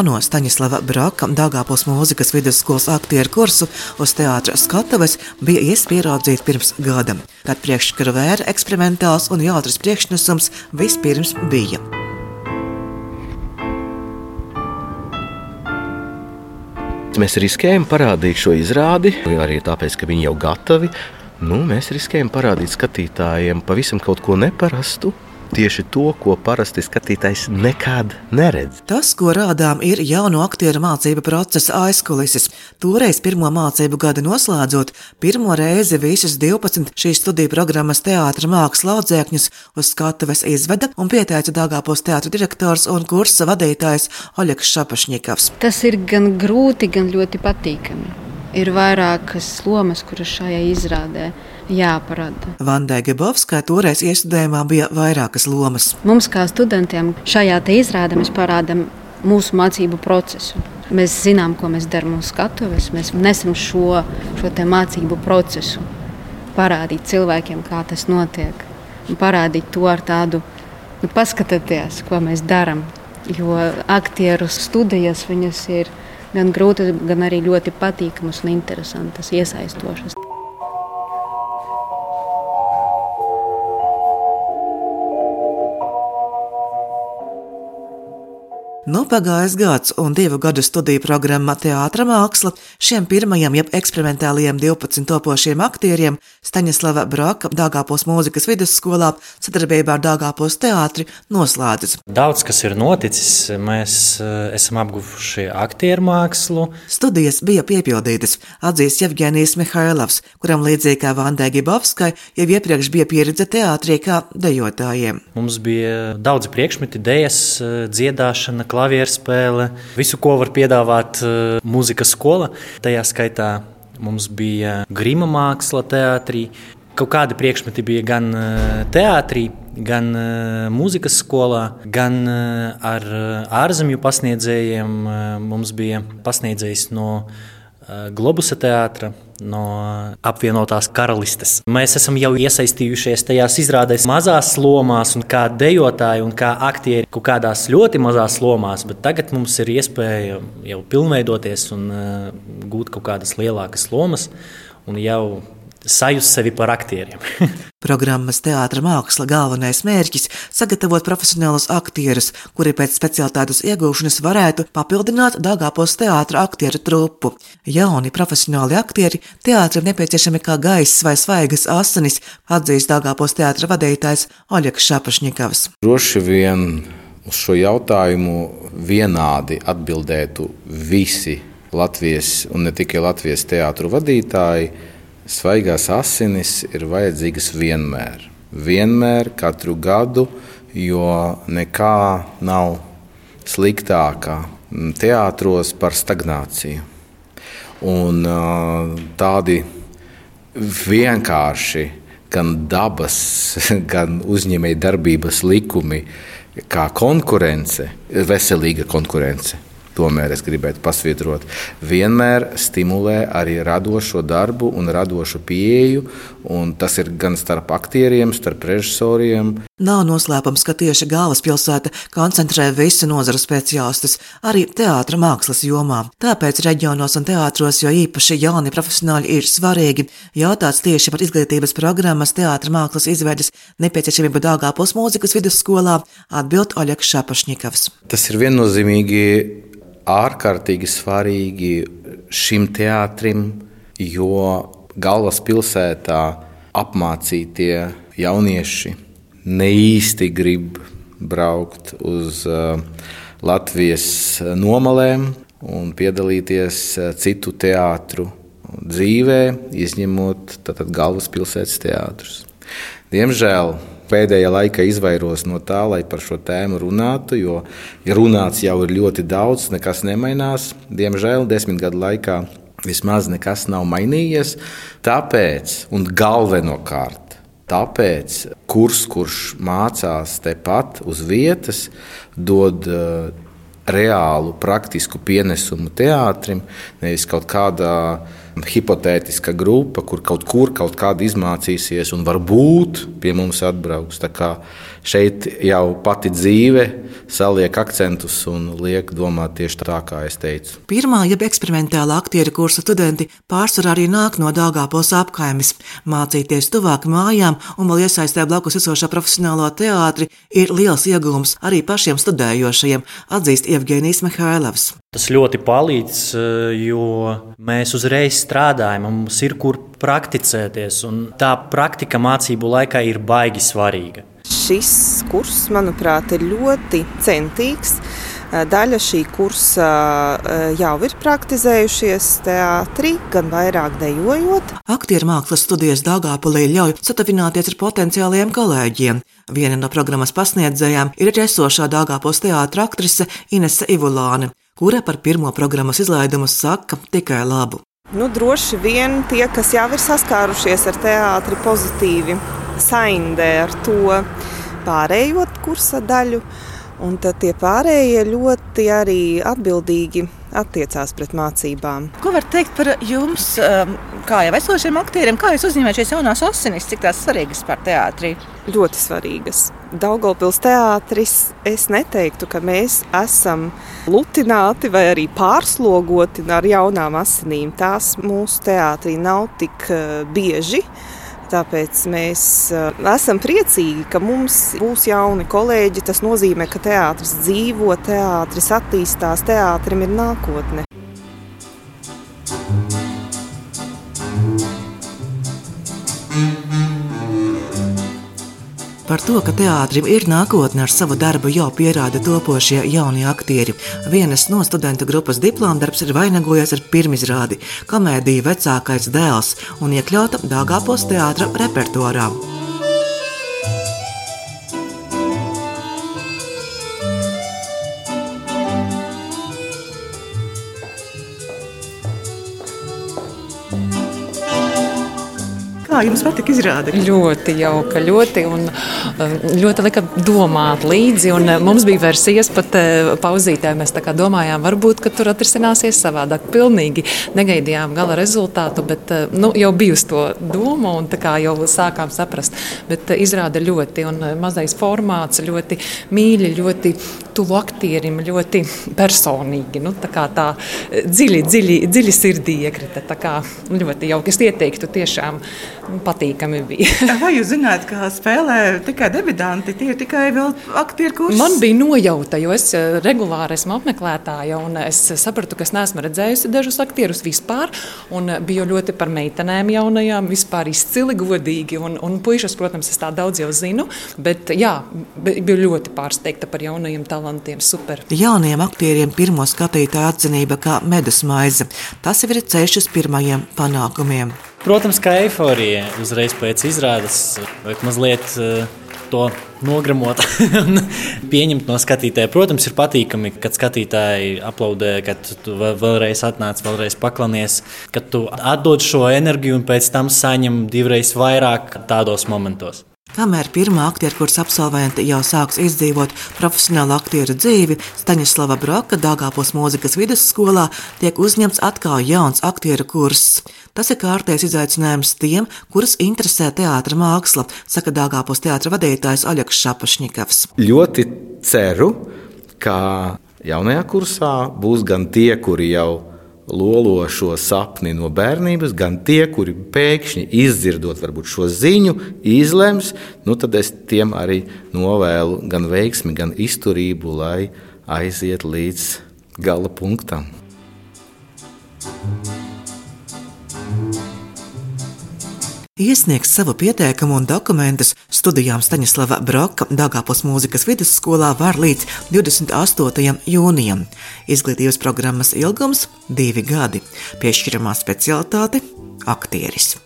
jauno Staņislava Braka Dāngāpos mūzikas vidusskolas aktieru kursu uz teātras skatuves bija iespēja ieraudzīt pirms gada, kad priekškara vēra eksperimentāls un jautrs priekšnesums vispirms bija. Mēs riskējam parādīt šo izrādi, arī tāpēc, ka viņi jau gatavi. Nu, mēs riskējam parādīt skatītājiem pavisam kaut ko neparastu, tieši to, ko parasti skatītājs nekad neredz. Tas, ko rādām, ir jauno aktieru mācību procesa aizkulises. Toreiz pirmo mācību gadu noslēdzot, pirmo reizi visas 12 šīs studiju programmas teātra mākslas laudzēkņus uz skatuves izveda un pieteica Dāngāpos teātra direktors un kursa vadītājs Oļegs Šapašņikovs. Tas ir gan grūti, gan ļoti patīkami. Ir vairākas lomas, kuras šajā izrādē ir jāparāda. Vandai Gebovskai toreiz iestudējumā bija vairākas lomas. Mums, kā studentiem, šajā izrādē mēs parādām mūsu mācību procesu. Mēs zinām, ko mēs darām uz skatuves. Mēs nesam šo, šo mācību procesu parādīt cilvēkiem, kā tas notiek. Parādīt to ar tādu, nu, paskatieties, ko mēs darām. Jo aktieru studijas ir gan grūtas, gan arī ļoti patīkamas un interesantas, iesaistošas. Nu, pagājis gads un divu gadu studiju programma Teātra māksla šiem pirmajiem, jeb eksperimentālajiem 12 topošiem aktieriem Staņislava Braka Dāngāpos mūzikas vidusskolā sadarbībā ar Dāngāpos teātri noslēdzas. Daudz kas ir noticis, mēs eh, esam apguvuši aktieru mākslu. Studijas bija piepildītas, atzīst Jevgenijs Mihailovs, kuram līdzīgi kā Vandai Gibovskai jau iepriekš bija pieredze teātrī kā dejotājiem. Mums bija daudz priekšmeti, idejas, eh, dziedāšana, klavierspēle, visu, ko var piedāvāt uh, mūzikas skola. Tajā skaitā mums bija grima māksla teātrī. Kaut kādi priekšmeti bija gan uh, teātrī, gan uh, mūzikas skolā, gan ar ārzemju pasniedzējiem. Mums bija pasniedzējs no Globusa teātra no apvienotās karalistes. Mēs esam jau iesaistījušies tajās izrādēs, mazās lomās, un kā dejotāji un kā aktieri kaut kādās ļoti mazās lomās, bet tagad mums ir iespēja jau pilnveidoties un uh, gūt kaut kādas lielākas lomas. Un jau sajust sevi par aktieriem. Programmas teātris māksla galvenais mērķis - sagatavot profesionālus aktierus, kuri pēc specialitātes iegūšanas varētu papildināt Dāngāpos teātra aktieru trupu. Jauni profesionāli aktieri teātrim nepieciešami kā gaiss vai svaigas asinis, atzīst Dāngāpos teātra vadītājs Oļegs Šapašņikavs. Droši vien uz šo jautājumu vienādi atbildētu visi Latvijas un ne tikai Latvijas teātru vadītāji Svaigās asinis ir vajadzīgas vienmēr. Vienmēr, katru gadu, jo nekā nav sliktākā teātros par stagnāciju. Un, tādi vienkārši gan dabas, gan uzņēmēja darbības likumi, kā konkurence, veselīga konkurence tomēr es gribētu pasvietrot, vienmēr stimulē arī radošo darbu un radošu pieeju. Un tas ir gan starp aktieriem, starp režisoriem. Nav noslēpums, ka tieši galvaspilsēta koncentrē visu nozaru speciālistus, arī teātra mākslas jomā. Tāpēc reģionos un teātros jo īpaši jauni profesionāļi ir svarīgi. Jautāts tieši par izglītības programmas teātra mākslas izveidas nepieciešamību Dāngāpos mūzikas vidusskolā, atbild Oļegs Šapašņikovs. Tas ir viennozīmīgi ārkārtīgi svarīgi šim teātrim, jo galvaspilsētā apmācītie jaunieši ne īsti grib braukt uz uh, Latvijas nomalēm un piedalīties uh, citu teātru dzīvē, izņemot galvaspilsētas teātrus. Diemžēl pēdējā laikā izvairos no tā, lai par šo tēmu runātu, jo runāts jau ir ļoti daudz, nekas nemainās. Diemžēl desmit gadu laikā vismaz nekas nav mainījies. Tāpēc, un galvenokārt, tāpēc kurs, kurš mācās tepat uz vietas, dod uh, reālu, praktisku pienesumu teātrim, nevis kaut kādā hipotētiska grupa, kur kaut kur kaut kāda izmācīsies un varbūt pie mums atbrauks. Šeit jau pati dzīve saliek akcentus un liek domāt tieši tā, kā es teicu. Pirmā, jeb eksperimentālā aktieru kursa studenti pārsvarā arī nāk no Dāngāpos apkaimes. Mācīties tuvāk mājām un vēl iesaistē blakus esošā profesionālā teātri ir liels iegūms arī pašiem studējošajiem, atzīst Evgenijs Mihailovs. Tas ļoti palīdz, jo mēs uzreiz strādājam, mums ir kur prakticēties, un tā praktika mācību laikā ir baigi svarīga. Šis kurs, manuprāt, ir ļoti centīgs. Daļa šī kursa jau ir praktizējušies teātrī, gan vairāk dejojot. Aktieru mākslas studijas Dāngāpulī ļauj satavināties ar potenciāliem kolēģiem. Viena no programmas pasniedzējām ir esošā Dāngāpos teātra aktrise Inese Ivulāne, kura par pirmo programmas izlaidumu saka tikai labu. Nu, droši vien tie, kas jau ir saskārušies ar teātri, pozitīvi saindē ar to pārējo kursa daļu. Un tad tie pārējie ļoti arī atbildīgi attiecās pret mācībām. Ko var teikt par jums, um, kā jau esošiem aktieriem, kā jūs uzņemat šīs jaunās asinis, cik tās svarīgas par teātrī? Ļoti svarīgas. Daugopils teātris, es neteiktu, ka mēs esam lutināti vai arī pārslogoti ar jaunām asinīm. Tās mūsu teātrī nav tik uh, bieži. Tāpēc mēs uh, esam priecīgi, ka mums būs jauni kolēģi. Tas nozīmē, ka teātris dzīvo, teātris attīstās, teātrim ir nākotne. Par to, ka teātrim ir nākotne ar savu darbu, jau pierāda topošie jaunie aktieri. Vienas no studentu grupas diplomdarbs ir vainagojies ar pirmizrādi komēdiju Vecākais dēls un iekļauta Dāngāpos teātra repertuārā. Kā jums patika izrāde? Ļoti jauka, ļoti, un, ļoti lika domāt līdzi. Mums bija versijas pat pauzītē. Mēs domājām, varbūt tur atrisināsies savādāk. Pilnīgi negaidījām gala rezultātu, bet nu, jau bija uz to doma un jau sākām saprast. Bet izrāda ļoti, un mazais formāts ļoti mīļi, ļoti tuvu aktierim, ļoti personīgi. Nu, tā kā tā dziļi, dziļi, dziļi sirdī iekrita. Tā kā ļoti jauki. Es ieteiktu tiešām patīkami bija. Vai jūs zināt, kā spēlē tikai debitanti? Tie ir tikai vēl aktieru kursi. Man bija nojauta, jo es eh, regulāri esmu apmeklētāja, un es sapratu, ka es neesmu redzējusi dažus aktierus vispār. Biju ļoti par meitenēm jaunajām, vispār izcili, godīgi. Un, un puikas, protams, es tā daudz jau zinu, bet jā, biju ļoti pārsteigta par jaunajiem talantiem. Super. Jauniem aktieriem pirmo skatītāju atzinība kā medus maize. Tas jau ir ceļš uz pirmajiem panākumiem. Protams, kā eifórija uzreiz pēc izrādes, vajag mazliet uh, to nogramot un pieņemt no skatītāja. Protams, ir patīkami, kad skatītāji aplaudē, kad tu vēlreiz atnāc, vēlreiz paklanies, kad tu atdod šo enerģiju un pēc tam saņem divreiz vairāk tādos momentos. Kamēr pirmā aktieru kursa absolvente jau sāks izdzīvot profesionālu aktieru dzīvi, Staņislava Broka Dāngāpos mūzikas vidusskolā tiek uzņemts atkal jauns aktieru kurss. Tas ir kārtējs izaicinājums tiem, kurus interesē teātris māksla, saka Dāngāpos teātris vadītājs Aļaks Šapašņikovs. Ļoti ceru, ka jaunajā kursā būs gan tie, kuri jau lolo šo sapni no bērnības, gan tie, kuri pēkšņi izdzirdot varbūt, šo ziņu, izlems, nu tad es tiem arī novēlu gan veiksmi, gan izturību, lai aiziet līdz gala punktam. Iesniegs savu pieteikumu un dokumentus studijām Staņislava Broka Dāngāpos mūzikas vidusskolā var līdz 28. jūnijam. Izglītības programmas ilgums - divi gadi, piešķiramā specialitāte - aktieris.